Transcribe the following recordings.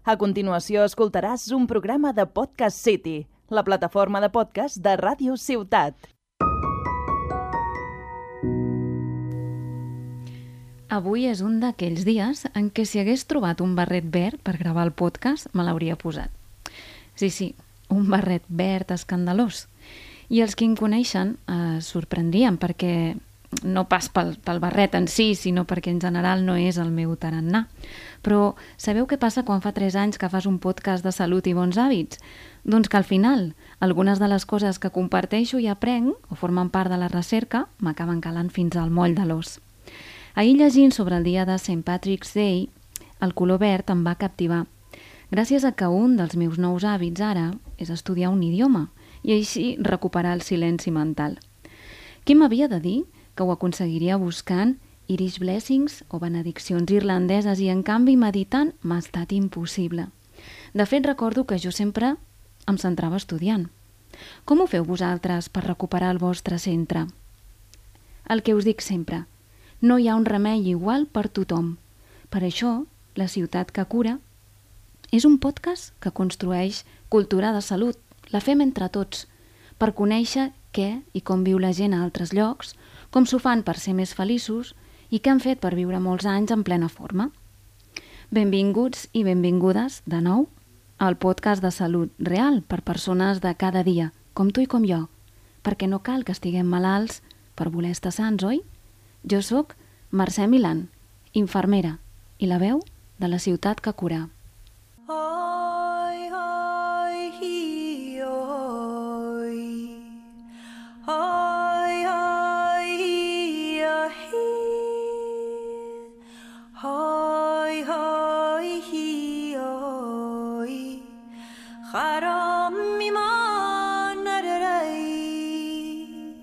A continuació escoltaràs un programa de Podcast City, la plataforma de podcast de Ràdio Ciutat. Avui és un d'aquells dies en què si hagués trobat un barret verd per gravar el podcast, me l'hauria posat. Sí, sí, un barret verd escandalós. I els que em coneixen eh, sorprendrien perquè no pas pel, pel barret en si, sinó perquè en general no és el meu tarannà. Però sabeu què passa quan fa 3 anys que fas un podcast de salut i bons hàbits? Doncs que al final algunes de les coses que comparteixo i aprenc o formen part de la recerca m'acaben calant fins al moll de l'os. Ahir llegint sobre el dia de St. Patrick's Day, el color verd em va captivar, gràcies a que un dels meus nous hàbits ara és estudiar un idioma i així recuperar el silenci mental. Qui m'havia de dir que ho aconseguiria buscant Irish Blessings o benediccions irlandeses i en canvi meditant m'ha estat impossible. De fet, recordo que jo sempre em centrava estudiant. Com ho feu vosaltres per recuperar el vostre centre? El que us dic sempre, no hi ha un remei igual per tothom. Per això, La ciutat que cura és un podcast que construeix cultura de salut. La fem entre tots, per conèixer què i com viu la gent a altres llocs, com s'ho fan per ser més feliços i què han fet per viure molts anys en plena forma. Benvinguts i benvingudes, de nou, al podcast de salut real per persones de cada dia, com tu i com jo, perquè no cal que estiguem malalts per voler estar sants, oi? Jo sóc Mercè Milan, infermera, i la veu de la ciutat que cura. Oi, Charam mi man ar yr eith.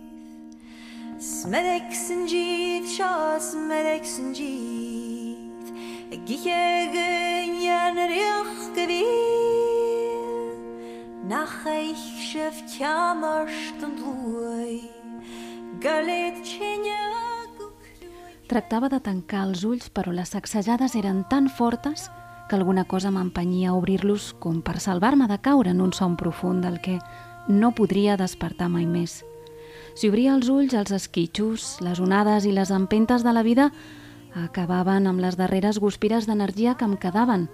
Smedek sy'n jith, sio smedek sy'n jith. Gichegen jan rioch gewil. Nach eich kjamarst en bloi. Galet Tractava de tancar els ulls, però les sacsejades eren tan fortes que alguna cosa m'empenyia a obrir-los com per salvar-me de caure en un son profund del que no podria despertar mai més. Si obria els ulls, els esquitxos, les onades i les empentes de la vida acabaven amb les darreres guspires d'energia que em quedaven.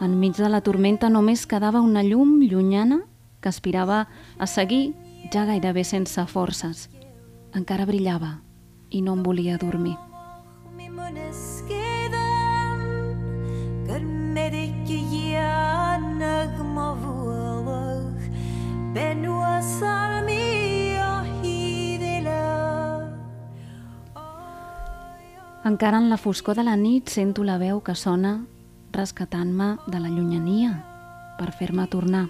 Enmig de la tormenta només quedava una llum llunyana que aspirava a seguir ja gairebé sense forces. Encara brillava i no em volia dormir. Encara en la foscor de la nit sento la veu que sona rescatant-me de la llunyania per fer-me tornar.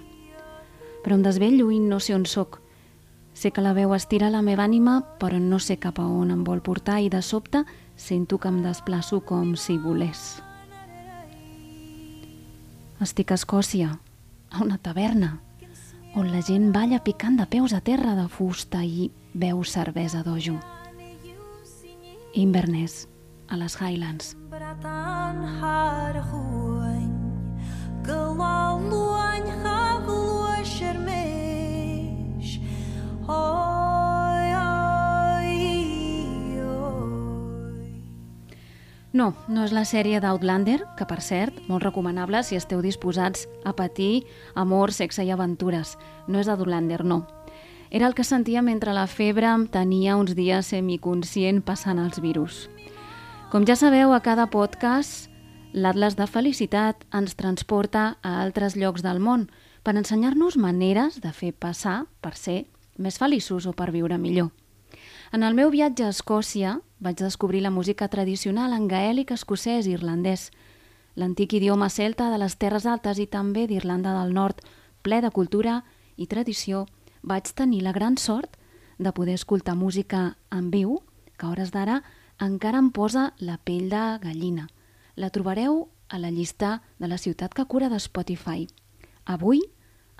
Però em desvello i no sé on sóc. Sé que la veu estira la meva ànima, però no sé cap a on em vol portar i de sobte sento que em desplaço com si volés. Estic a Escòcia, a una taverna, on la gent balla picant de peus a terra de fusta i beu cervesa d'ojo. Inverness, a les Highlands. Bratan No, no és la sèrie d'Outlander, que per cert, molt recomanable si esteu disposats a patir amor, sexe i aventures. No és Outlander, no. Era el que sentia mentre la febre tenia uns dies semiconscient passant els virus. Com ja sabeu, a cada podcast, l'Atlas de Felicitat ens transporta a altres llocs del món per ensenyar-nos maneres de fer passar per ser més feliços o per viure millor. En el meu viatge a Escòcia vaig descobrir la música tradicional en gaèlic, escocès i irlandès, l'antic idioma celta de les Terres Altes i també d'Irlanda del Nord, ple de cultura i tradició, vaig tenir la gran sort de poder escoltar música en viu, que a hores d'ara encara em posa la pell de gallina. La trobareu a la llista de la ciutat que cura de Spotify. Avui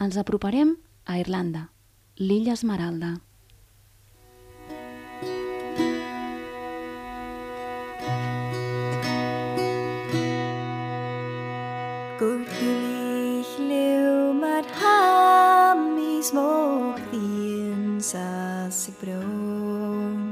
ens aproparem a Irlanda, l'illa Esmeralda. mismo piensas y.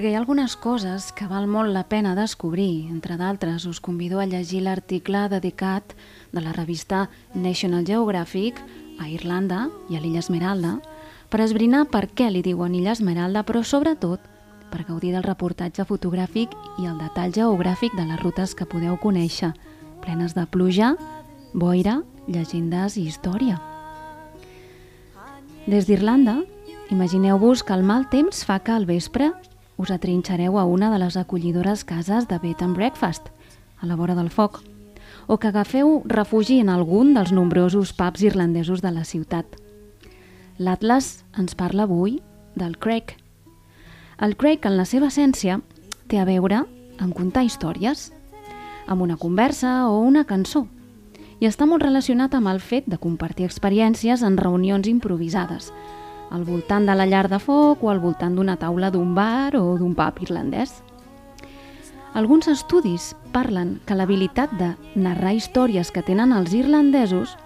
Perquè hi ha algunes coses que val molt la pena descobrir. Entre d'altres, us convido a llegir l'article dedicat de la revista National Geographic a Irlanda i a l'Illa Esmeralda per esbrinar per què li diuen Illa Esmeralda, però sobretot per gaudir del reportatge fotogràfic i el detall geogràfic de les rutes que podeu conèixer, plenes de pluja, boira, llegendes i història. Des d'Irlanda, imagineu-vos que el mal temps fa que al vespre us atrinxareu a una de les acollidores cases de bed and breakfast, a la vora del foc, o que agafeu refugi en algun dels nombrosos pubs irlandesos de la ciutat. L'Atlas ens parla avui del Craig. El Craig, en la seva essència, té a veure amb contar històries, amb una conversa o una cançó, i està molt relacionat amb el fet de compartir experiències en reunions improvisades, al voltant de la llar de foc o al voltant d'una taula d'un bar o d'un pub irlandès. Alguns estudis parlen que l'habilitat de narrar històries que tenen els irlandesos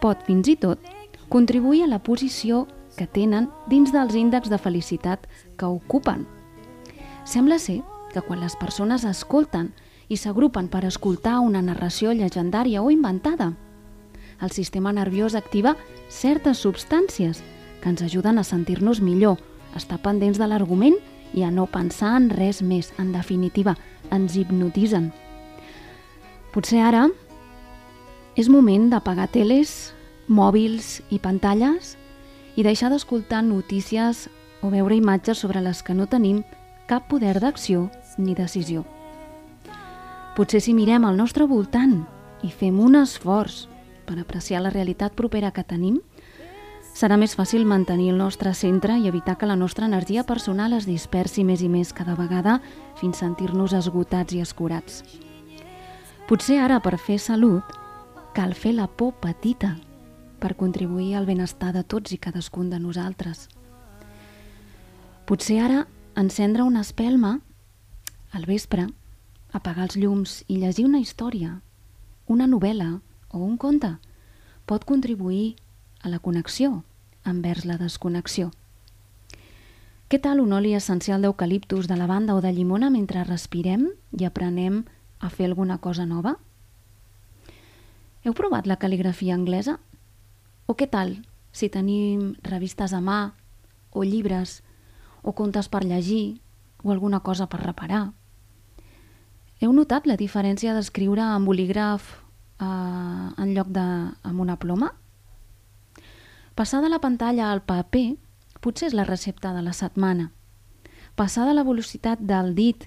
pot fins i tot contribuir a la posició que tenen dins dels índexs de felicitat que ocupen. Sembla ser que quan les persones escolten i s'agrupen per escoltar una narració llegendària o inventada, el sistema nerviós activa certes substàncies que ens ajuden a sentir-nos millor, estar pendents de l'argument i a no pensar en res més. En definitiva, ens hipnotitzen. Potser ara és moment d'apagar teles, mòbils i pantalles i deixar d'escoltar notícies o veure imatges sobre les que no tenim cap poder d'acció ni decisió. Potser si mirem al nostre voltant i fem un esforç per apreciar la realitat propera que tenim, serà més fàcil mantenir el nostre centre i evitar que la nostra energia personal es dispersi més i més cada vegada fins sentir-nos esgotats i escurats. Potser ara, per fer salut, cal fer la por petita per contribuir al benestar de tots i cadascun de nosaltres. Potser ara encendre una espelma al vespre, apagar els llums i llegir una història, una novel·la o un conte pot contribuir a la connexió envers la desconnexió. Què tal un oli essencial d'eucaliptus, de lavanda o de llimona mentre respirem i aprenem a fer alguna cosa nova? Heu provat la cal·ligrafia anglesa? O què tal si tenim revistes a mà o llibres o contes per llegir o alguna cosa per reparar? Heu notat la diferència d'escriure amb bolígraf eh, en lloc de amb una ploma? Passar de la pantalla al paper potser és la recepta de la setmana. Passar de la velocitat del dit,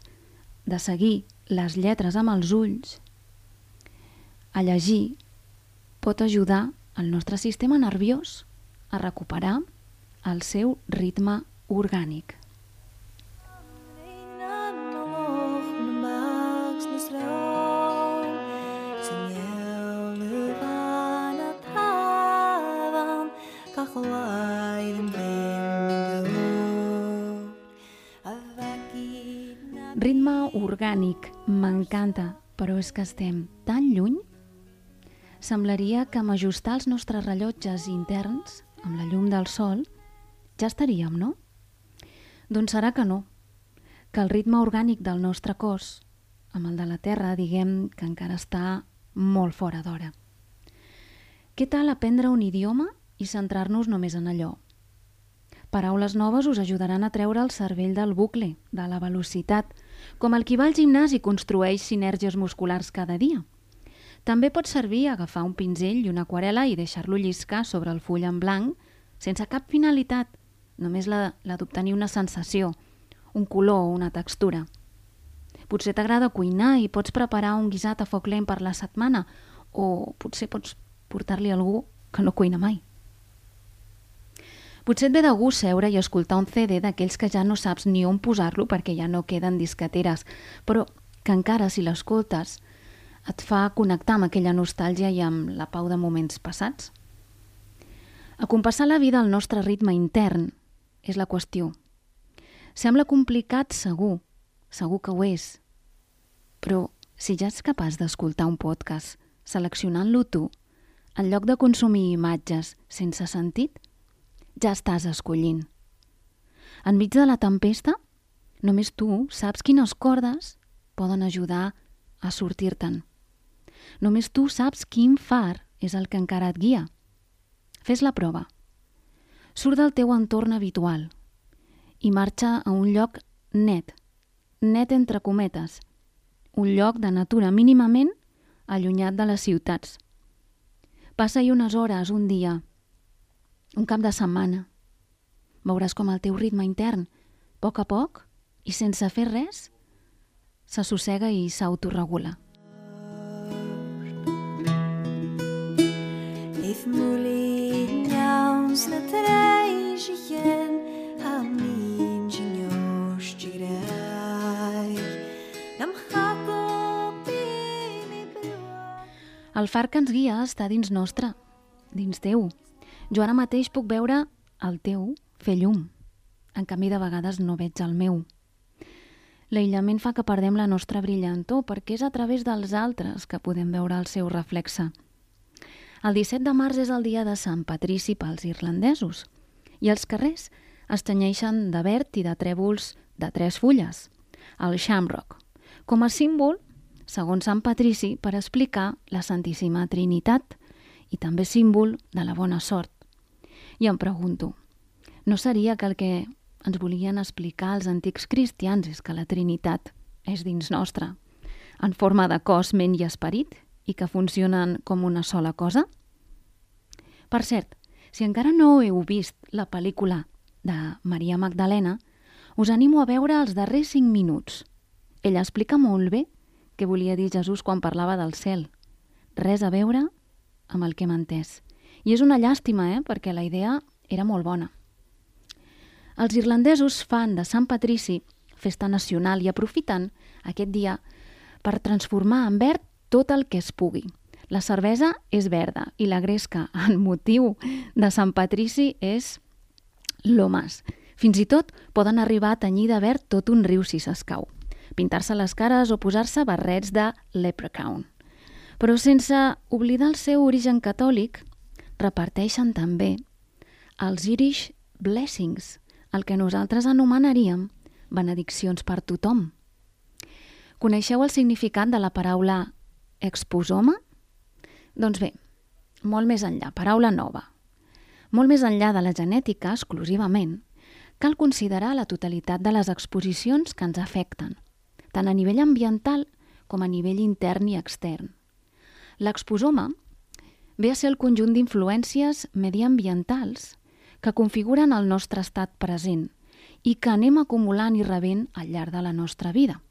de seguir les lletres amb els ulls, a llegir, pot ajudar el nostre sistema nerviós a recuperar el seu ritme orgànic. Ritme orgànic, m'encanta, però és que estem tan lluny. Semblaria que amb ajustar els nostres rellotges interns, amb la llum del sol, ja estaríem, no? Doncs serà que no, que el ritme orgànic del nostre cos, amb el de la Terra, diguem que encara està molt fora d'hora. Què tal aprendre un idioma i centrar-nos només en allò? Paraules noves us ajudaran a treure el cervell del bucle, de la velocitat, com el qui va al gimnàs i construeix sinergies musculars cada dia. També pot servir agafar un pinzell i una aquarela i deixar-lo lliscar sobre el full en blanc sense cap finalitat, només la, la d'obtenir una sensació, un color o una textura. Potser t'agrada cuinar i pots preparar un guisat a foc lent per la setmana o potser pots portar-li algú que no cuina mai. Potser et ve de gust seure i escoltar un CD d'aquells que ja no saps ni on posar-lo perquè ja no queden disqueteres, però que encara si l'escoltes et fa connectar amb aquella nostàlgia i amb la pau de moments passats. Acompassar la vida al nostre ritme intern és la qüestió. Sembla complicat, segur, segur que ho és. Però si ja ets capaç d'escoltar un podcast seleccionant-lo tu, en lloc de consumir imatges sense sentit, ja estàs escollint. Enmig de la tempesta, només tu saps quines cordes poden ajudar a sortir-te'n. Només tu saps quin far és el que encara et guia. Fes la prova. Surt del teu entorn habitual i marxa a un lloc net, net entre cometes, un lloc de natura mínimament allunyat de les ciutats. Passa-hi unes hores, un dia, un cap de setmana. Veuràs com el teu ritme intern, a poc a poc, i sense fer res, s'assossega i s'autoregula. If mulin jaus na treishichen ha min jinyosh jirai Nam hato bini bewa El far que ens guia està dins nostre, dins teu. Jo ara mateix puc veure el teu fer llum. En canvi, de vegades no veig el meu. L'aïllament fa que perdem la nostra brillantor perquè és a través dels altres que podem veure el seu reflexe. El 17 de març és el dia de Sant Patrici pels irlandesos i els carrers es tenyeixen de verd i de trèvols de tres fulles, el shamrock, com a símbol, segons Sant Patrici, per explicar la Santíssima Trinitat i també símbol de la bona sort. I em pregunto, no seria que el que ens volien explicar els antics cristians és que la Trinitat és dins nostra, en forma de cos, ment i esperit, i que funcionen com una sola cosa? Per cert, si encara no heu vist la pel·lícula de Maria Magdalena, us animo a veure els darrers 5 minuts. Ella explica molt bé què volia dir Jesús quan parlava del cel. Res a veure amb el que hem entès. I és una llàstima, eh?, perquè la idea era molt bona. Els irlandesos fan de Sant Patrici festa nacional i aprofiten aquest dia per transformar en verd tot el que es pugui. La cervesa és verda i la gresca, en motiu de Sant Patrici, és lomas. Fins i tot poden arribar a tenyir de verd tot un riu si s'escau, pintar-se les cares o posar-se barrets de leprechaun. Però sense oblidar el seu origen catòlic, reparteixen també els Irish Blessings, el que nosaltres anomenaríem benediccions per tothom. Coneixeu el significat de la paraula exposoma? Doncs bé, molt més enllà, paraula nova. Molt més enllà de la genètica, exclusivament, cal considerar la totalitat de les exposicions que ens afecten, tant a nivell ambiental com a nivell intern i extern. L'exposoma ve a ser el conjunt d'influències mediambientals que configuren el nostre estat present i que anem acumulant i rebent al llarg de la nostra vida.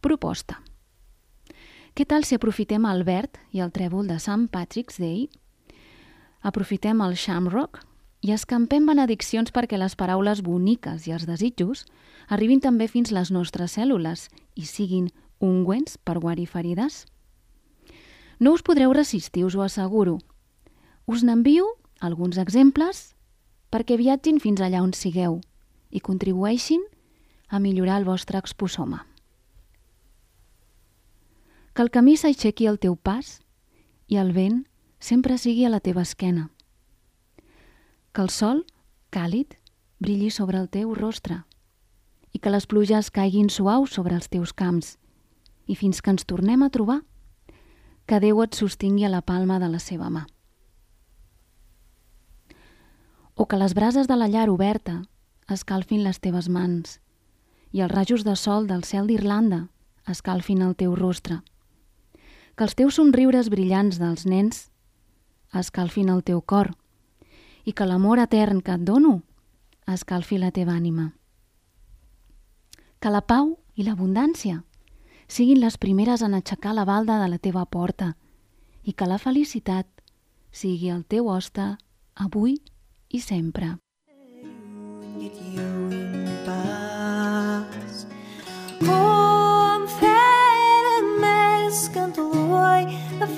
Proposta. Què tal si aprofitem el verd i el trèvol de Sant Patrick's Day? Aprofitem el shamrock i escampem benediccions perquè les paraules boniques i els desitjos arribin també fins les nostres cèl·lules i siguin ungüents per guarir ferides? No us podreu resistir, us ho asseguro. Us n'envio alguns exemples perquè viatgin fins allà on sigueu i contribueixin a millorar el vostre exposoma. Que el camí s'aixequi al teu pas i el vent sempre sigui a la teva esquena. Que el sol, càlid, brilli sobre el teu rostre i que les pluges caiguin suaus sobre els teus camps i fins que ens tornem a trobar, que Déu et sostingui a la palma de la seva mà. O que les brases de la llar oberta escalfin les teves mans i els rajos de sol del cel d'Irlanda escalfin el teu rostre. Que els teus somriures brillants dels nens escalfin el teu cor i que l'amor etern que et dono escalfi la teva ànima. Que la pau i l'abundància siguin les primeres en aixecar la balda de la teva porta i que la felicitat sigui el teu hoste avui i sempre. Get you in paz. Om fere mes cantoi a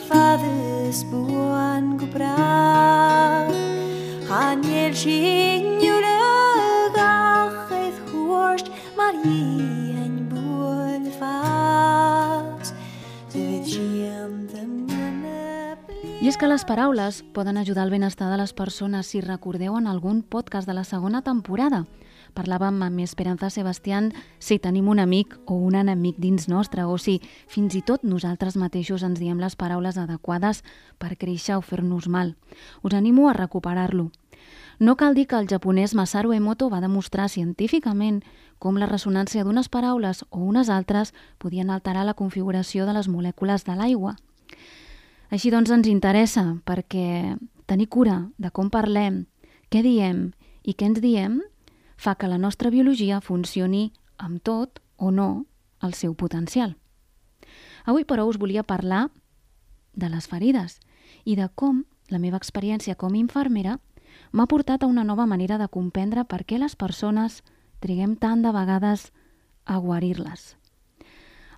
I és que les paraules poden ajudar al benestar de les persones si recordeu en algun podcast de la segona temporada. Parlàvem amb Esperanza Sebastián si tenim un amic o un enemic dins nostre o si fins i tot nosaltres mateixos ens diem les paraules adequades per créixer o fer-nos mal. Us animo a recuperar-lo. No cal dir que el japonès Masaru Emoto va demostrar científicament com la ressonància d'unes paraules o unes altres podien alterar la configuració de les molècules de l'aigua. Així doncs ens interessa perquè tenir cura de com parlem, què diem i què ens diem fa que la nostra biologia funcioni amb tot o no el seu potencial. Avui, però, us volia parlar de les ferides i de com la meva experiència com a infermera m'ha portat a una nova manera de comprendre per què les persones triguem tant de vegades a guarir-les.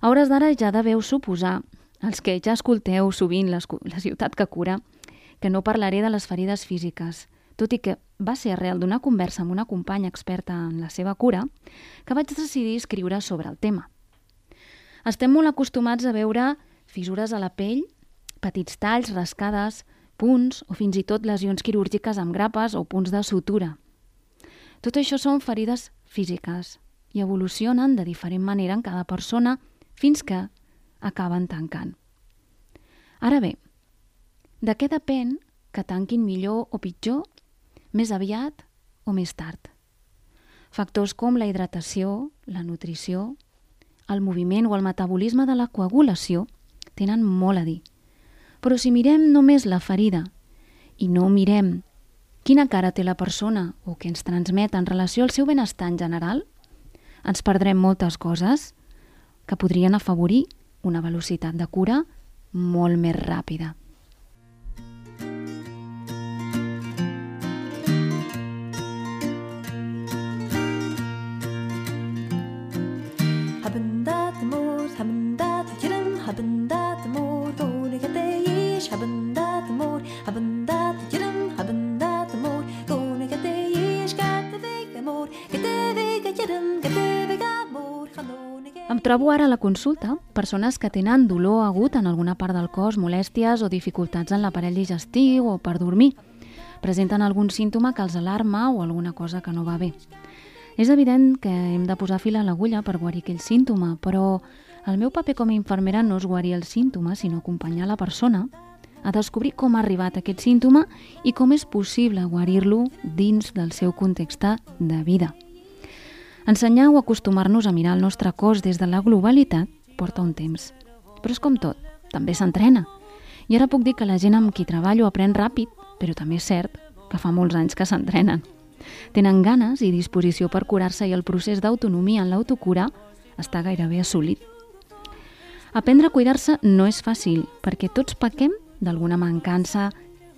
A hores d'ara ja deveu suposar, els que ja escolteu sovint la, la ciutat que cura, que no parlaré de les ferides físiques, tot i que va ser arrel d'una conversa amb una companya experta en la seva cura que vaig decidir escriure sobre el tema. Estem molt acostumats a veure fissures a la pell, petits talls, rascades, punts o fins i tot lesions quirúrgiques amb grapes o punts de sutura. Tot això són ferides físiques i evolucionen de diferent manera en cada persona fins que acaben tancant. Ara bé, de què depèn que tanquin millor o pitjor, més aviat o més tard? Factors com la hidratació, la nutrició, el moviment o el metabolisme de la coagulació tenen molt a dir. Però si mirem només la ferida i no mirem quina cara té la persona o què ens transmet en relació al seu benestar en general, ens perdrem moltes coses que podrien afavorir una velocitat de cura molt més ràpida. Haben dat mor, haben dat jirum, haben dat mor, Em trobo ara a la consulta persones que tenen dolor agut en alguna part del cos, molèsties o dificultats en l'aparell digestiu o per dormir. Presenten algun símptoma que els alarma o alguna cosa que no va bé. És evident que hem de posar fil a l'agulla per guarir aquell símptoma, però el meu paper com a infermera no és guarir el símptoma, sinó acompanyar la persona a descobrir com ha arribat aquest símptoma i com és possible guarir-lo dins del seu context de vida. Ensenyar o acostumar-nos a mirar el nostre cos des de la globalitat porta un temps. Però és com tot, també s'entrena. I ara puc dir que la gent amb qui treballo aprèn ràpid, però també és cert que fa molts anys que s'entrenen. Tenen ganes i disposició per curar-se i el procés d'autonomia en l'autocura està gairebé assolit. Aprendre a cuidar-se no és fàcil, perquè tots pequem d'alguna mancança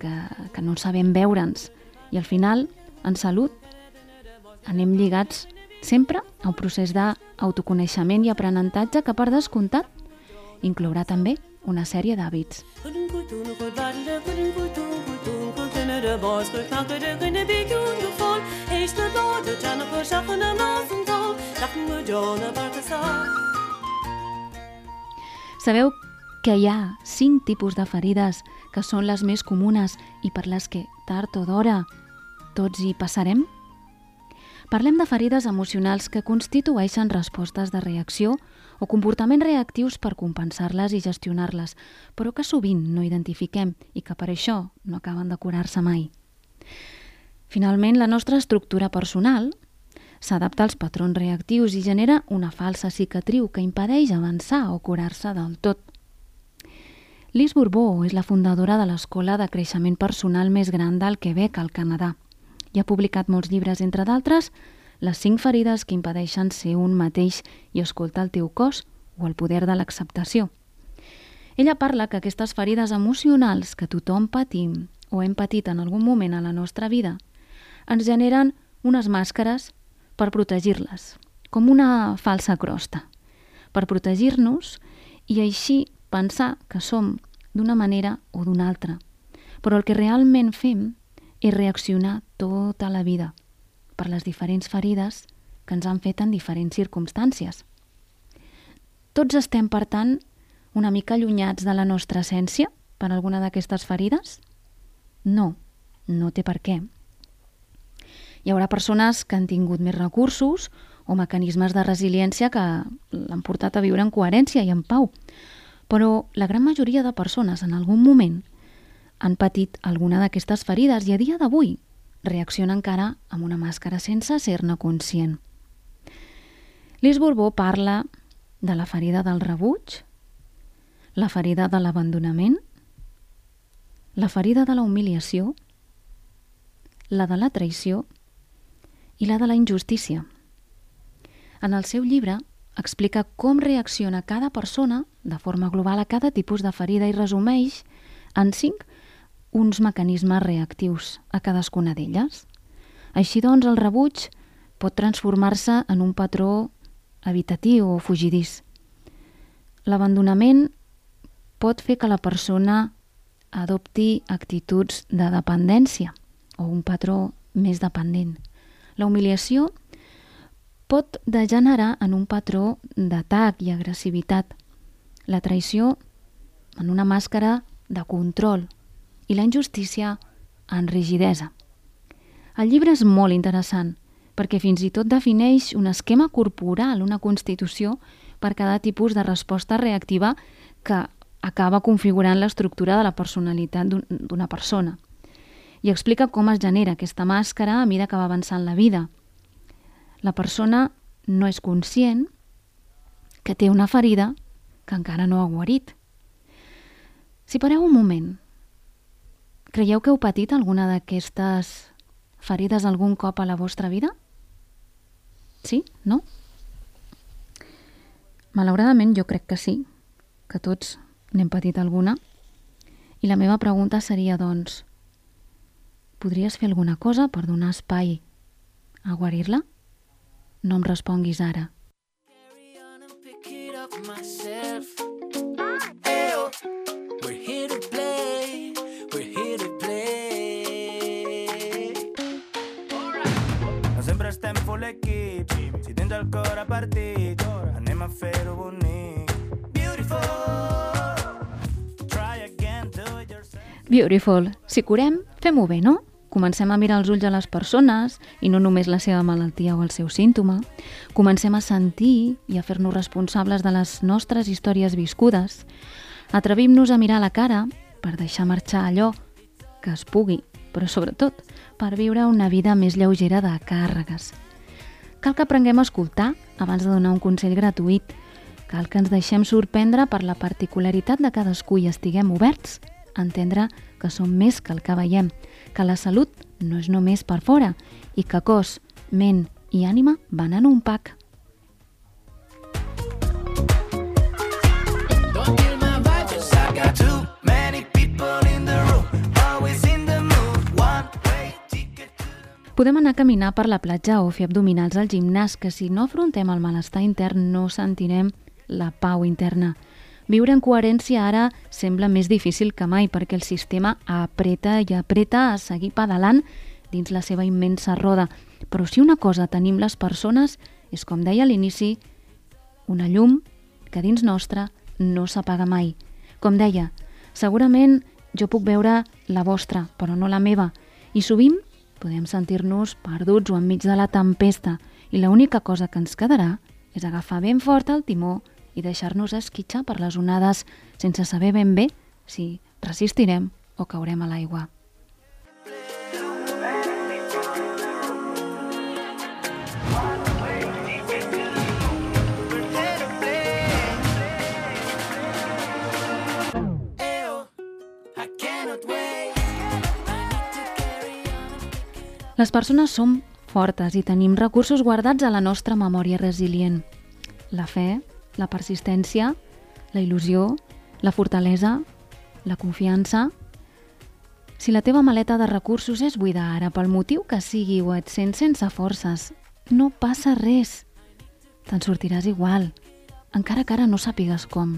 que, que no sabem veure'ns. I al final, en salut, anem lligats sempre un procés d'autoconeixement i aprenentatge que, per descomptat, inclourà també una sèrie d'hàbits. Sabeu que hi ha cinc tipus de ferides que són les més comunes i per les que, tard o d'hora, tots hi passarem? Parlem de ferides emocionals que constitueixen respostes de reacció o comportaments reactius per compensar-les i gestionar-les, però que sovint no identifiquem i que per això no acaben de curar-se mai. Finalment, la nostra estructura personal s'adapta als patrons reactius i genera una falsa cicatriu que impedeix avançar o curar-se del tot. Liz Bourbeau és la fundadora de l'escola de creixement personal més gran del Quebec, al Canadà, i ha publicat molts llibres, entre d'altres, les cinc ferides que impedeixen ser un mateix i escoltar el teu cos o el poder de l'acceptació. Ella parla que aquestes ferides emocionals que tothom patim o hem patit en algun moment a la nostra vida ens generen unes màscares per protegir-les, com una falsa crosta, per protegir-nos i així pensar que som d'una manera o d'una altra. Però el que realment fem és reaccionar tota la vida per les diferents ferides que ens han fet en diferents circumstàncies. Tots estem, per tant, una mica allunyats de la nostra essència per alguna d'aquestes ferides? No, no té per què. Hi haurà persones que han tingut més recursos o mecanismes de resiliència que l'han portat a viure en coherència i en pau. Però la gran majoria de persones en algun moment han patit alguna d'aquestes ferides i a dia d'avui reacciona encara amb una màscara sense ser-ne conscient. Lis Borbó parla de la ferida del rebuig, la ferida de l'abandonament, la ferida de la humiliació, la de la traïció i la de la injustícia. En el seu llibre explica com reacciona cada persona de forma global a cada tipus de ferida i resumeix en cinc uns mecanismes reactius a cadascuna d'elles. Així doncs, el rebuig pot transformar-se en un patró evitatiu o fugidís. L'abandonament pot fer que la persona adopti actituds de dependència o un patró més dependent. La humiliació pot degenerar en un patró d'atac i agressivitat. La traïció en una màscara de control i la injustícia en rigidesa. El llibre és molt interessant perquè fins i tot defineix un esquema corporal, una constitució per cada tipus de resposta reactiva que acaba configurant l'estructura de la personalitat d'una persona. I explica com es genera aquesta màscara a mida que va avançant la vida. La persona no és conscient que té una ferida que encara no ha guarit. Si pareu un moment Creieu que heu patit alguna d'aquestes ferides algun cop a la vostra vida? Sí? No? Malauradament jo crec que sí, que tots n'hem patit alguna. I la meva pregunta seria, doncs, podries fer alguna cosa per donar espai a guarir-la? No em responguis ara. Carry on and pick it up myself. We're here cor a partit, anem a fer-ho bonic. Beautiful. Try again, do it yourself. Beautiful. Si curem, fem-ho bé, no? Comencem a mirar els ulls a les persones i no només la seva malaltia o el seu símptoma. Comencem a sentir i a fer-nos responsables de les nostres històries viscudes. Atrevim-nos a mirar la cara per deixar marxar allò que es pugui, però sobretot per viure una vida més lleugera de càrregues. Cal que aprenguem a escoltar abans de donar un consell gratuït. Cal que ens deixem sorprendre per la particularitat de cadascú i estiguem oberts a entendre que som més que el que veiem, que la salut no és només per fora i que cos, ment i ànima van en un pack. Podem anar a caminar per la platja o fer abdominals al gimnàs, que si no afrontem el malestar intern no sentirem la pau interna. Viure en coherència ara sembla més difícil que mai perquè el sistema apreta i apreta a seguir pedalant dins la seva immensa roda. Però si una cosa tenim les persones és, com deia a l'inici, una llum que dins nostra no s'apaga mai. Com deia, segurament jo puc veure la vostra, però no la meva, i sovint podem sentir-nos perduts o enmig de la tempesta i l'única cosa que ens quedarà és agafar ben fort el timó i deixar-nos esquitxar per les onades sense saber ben bé si resistirem o caurem a l'aigua. Les persones som fortes i tenim recursos guardats a la nostra memòria resilient. La fe, la persistència, la il·lusió, la fortalesa, la confiança... Si la teva maleta de recursos és buida ara pel motiu que sigui o et sents sense forces, no passa res. Te'n sortiràs igual, encara que ara no sàpigues com.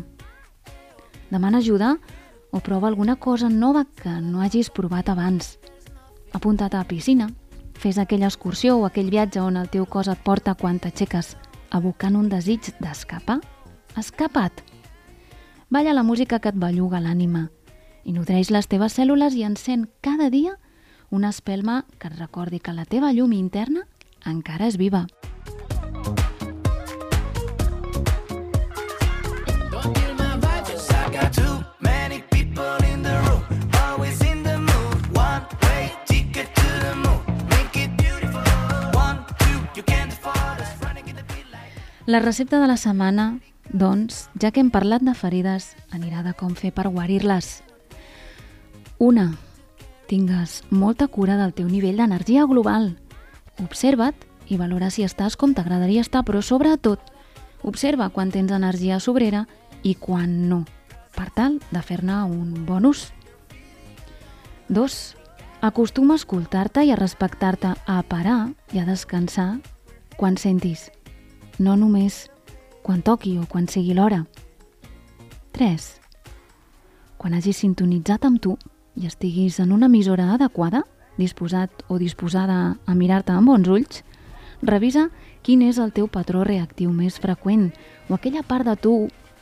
Demana ajuda o prova alguna cosa nova que no hagis provat abans. Apunta't a piscina, fes aquella excursió o aquell viatge on el teu cos et porta quan t'aixeques, abocant un desig d'escapar. Escapa't! Balla la música que et belluga l'ànima i nodreix les teves cèl·lules i encén cada dia una espelma que et recordi que la teva llum interna encara és viva. La recepta de la setmana, doncs, ja que hem parlat de ferides, anirà de com fer per guarir-les. Una, tingues molta cura del teu nivell d'energia global. Observa't i valora si estàs com t'agradaria estar, però sobretot, observa quan tens energia sobrera i quan no, per tal de fer-ne un bon ús. 2. Acostuma a escoltar-te i a respectar-te, a parar i a descansar quan sentis, no només quan toqui o quan sigui l'hora. 3. Quan hagis sintonitzat amb tu i estiguis en una emissora adequada, disposat o disposada a mirar-te amb bons ulls, revisa quin és el teu patró reactiu més freqüent o aquella part de tu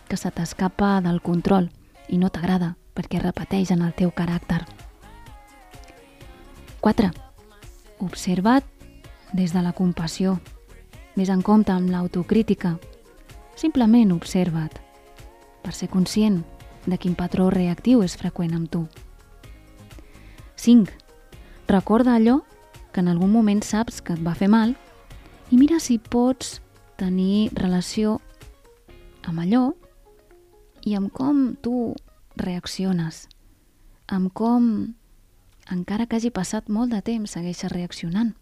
que se t'escapa del control i no t'agrada perquè repeteix en el teu caràcter. 4. Observa't des de la compassió. Ves en compte amb l'autocrítica. Simplement observa't per ser conscient de quin patró reactiu és freqüent amb tu. 5. Recorda allò que en algun moment saps que et va fer mal i mira si pots tenir relació amb allò i amb com tu reacciones, amb com, encara que hagi passat molt de temps, segueixes reaccionant.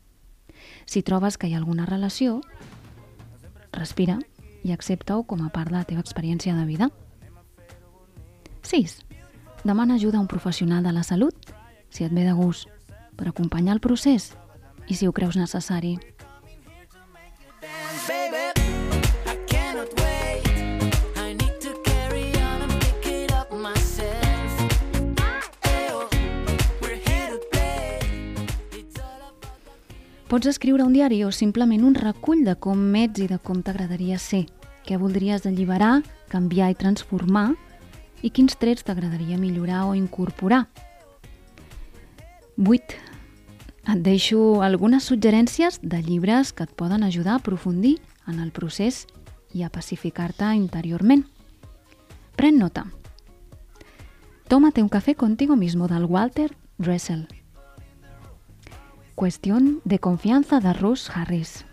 Si trobes que hi ha alguna relació, respira i accepta-ho com a part de la teva experiència de vida. 6. Demana ajuda a un professional de la salut si et ve de gust per acompanyar el procés i si ho creus necessari. Pots escriure un diari o simplement un recull de com ets i de com t'agradaria ser, què voldries alliberar, canviar i transformar i quins trets t'agradaria millorar o incorporar. 8. Et deixo algunes suggerències de llibres que et poden ajudar a aprofundir en el procés i a pacificar-te interiorment. Pren nota. Tómate un café contigo mismo del Walter Dressel. Cuestión de confianza de Russ Harris.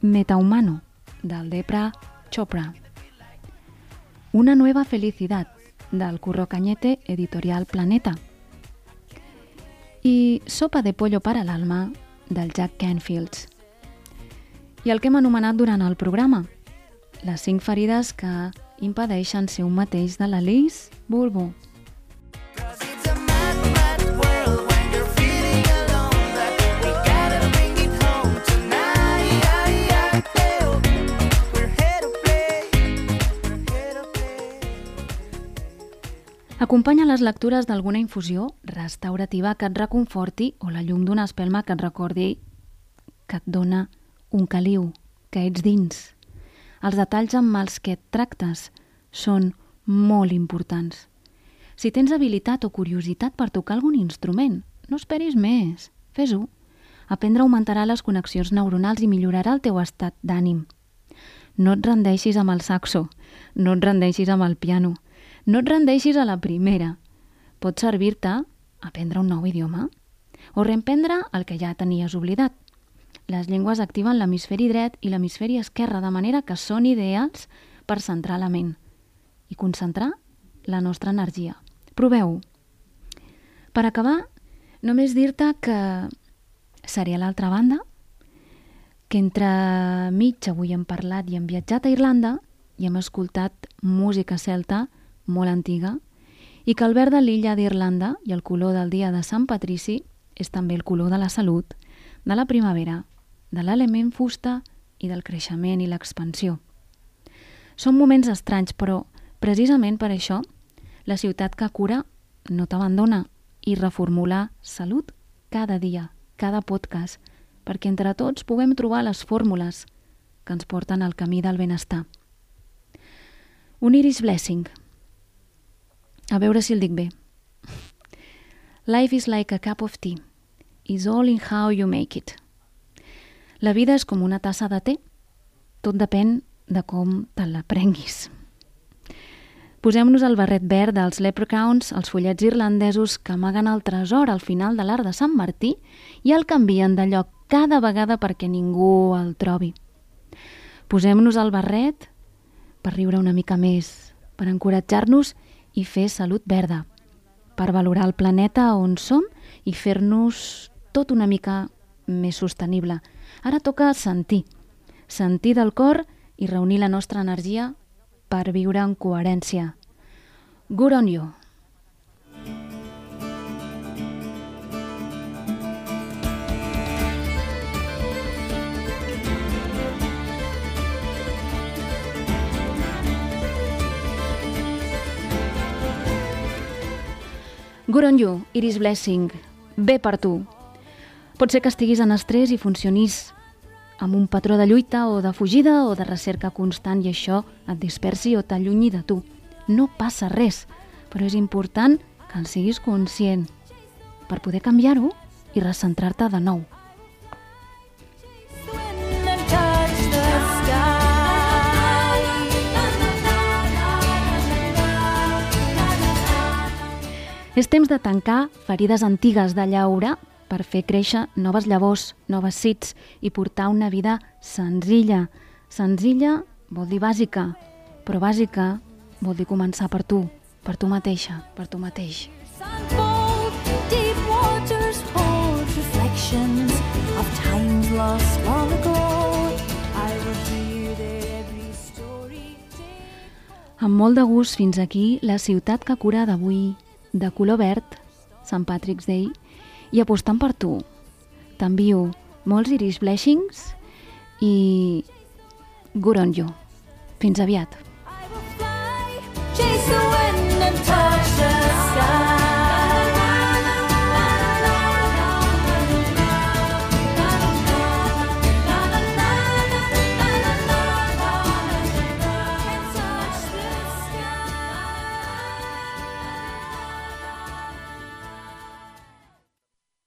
Metahumano del Depra Chopra. Una nueva felicidad del Curro Cañete Editorial Planeta. I Sopa de pollo para l'alma del Jack Canfields. I el que hem anomenat durant el programa, les cinc ferides que impedeixen ser un mateix de l'Alice Bulbo. Cause Acompanya les lectures d'alguna infusió restaurativa que et reconforti o la llum d'una espelma que et recordi que et dona un caliu, que ets dins. Els detalls amb els que et tractes són molt importants. Si tens habilitat o curiositat per tocar algun instrument, no esperis més, fes-ho. Aprendre augmentarà les connexions neuronals i millorarà el teu estat d'ànim. No et rendeixis amb el saxo, no et rendeixis amb el piano, no et rendeixis a la primera. Pot servir-te aprendre un nou idioma o reemprendre el que ja tenies oblidat. Les llengües activen l'hemisferi dret i l'hemisferi esquerre de manera que són ideals per centrar la ment i concentrar la nostra energia. Proveu-ho. Per acabar, només dir-te que seré a l'altra banda, que entre mig avui hem parlat i hem viatjat a Irlanda i hem escoltat música celta molt antiga i que el verd de l'illa d'Irlanda i el color del dia de Sant Patrici és també el color de la salut, de la primavera, de l'element fusta i del creixement i l'expansió. Són moments estranys, però precisament per això la ciutat que cura no t'abandona i reformula salut cada dia, cada podcast, perquè entre tots puguem trobar les fórmules que ens porten al camí del benestar. Un iris blessing. A veure si el dic bé. Life is like a cup of tea. Is all in how you make it. La vida és com una tassa de te. Tot depèn de com te la prenguis. Posem-nos el barret verd dels leprechauns, els follets irlandesos que amaguen el tresor al final de l'art de Sant Martí i el canvien de lloc cada vegada perquè ningú el trobi. Posem-nos el barret per riure una mica més, per encoratjar-nos i fer salut verda, per valorar el planeta on som i fer-nos tot una mica més sostenible. Ara toca sentir, sentir del cor i reunir la nostra energia per viure en coherència. Good on you! Good on you, Iris Blessing. Bé per tu. Pot ser que estiguis en estrès i funcionis amb un patró de lluita o de fugida o de recerca constant i això et dispersi o t'allunyi de tu. No passa res, però és important que en siguis conscient per poder canviar-ho i recentrar-te de nou. És temps de tancar ferides antigues de llaure per fer créixer noves llavors, noves cits i portar una vida senzilla. Senzilla vol dir bàsica, però bàsica vol dir començar per tu, per tu mateixa, per tu mateix. Amb molt de gust fins aquí la ciutat que cura d'avui, de color verd, Sant Patrick's Day, i apostant per tu. T'envio molts iris blessings i good on you. Fins aviat. I will fly, chase the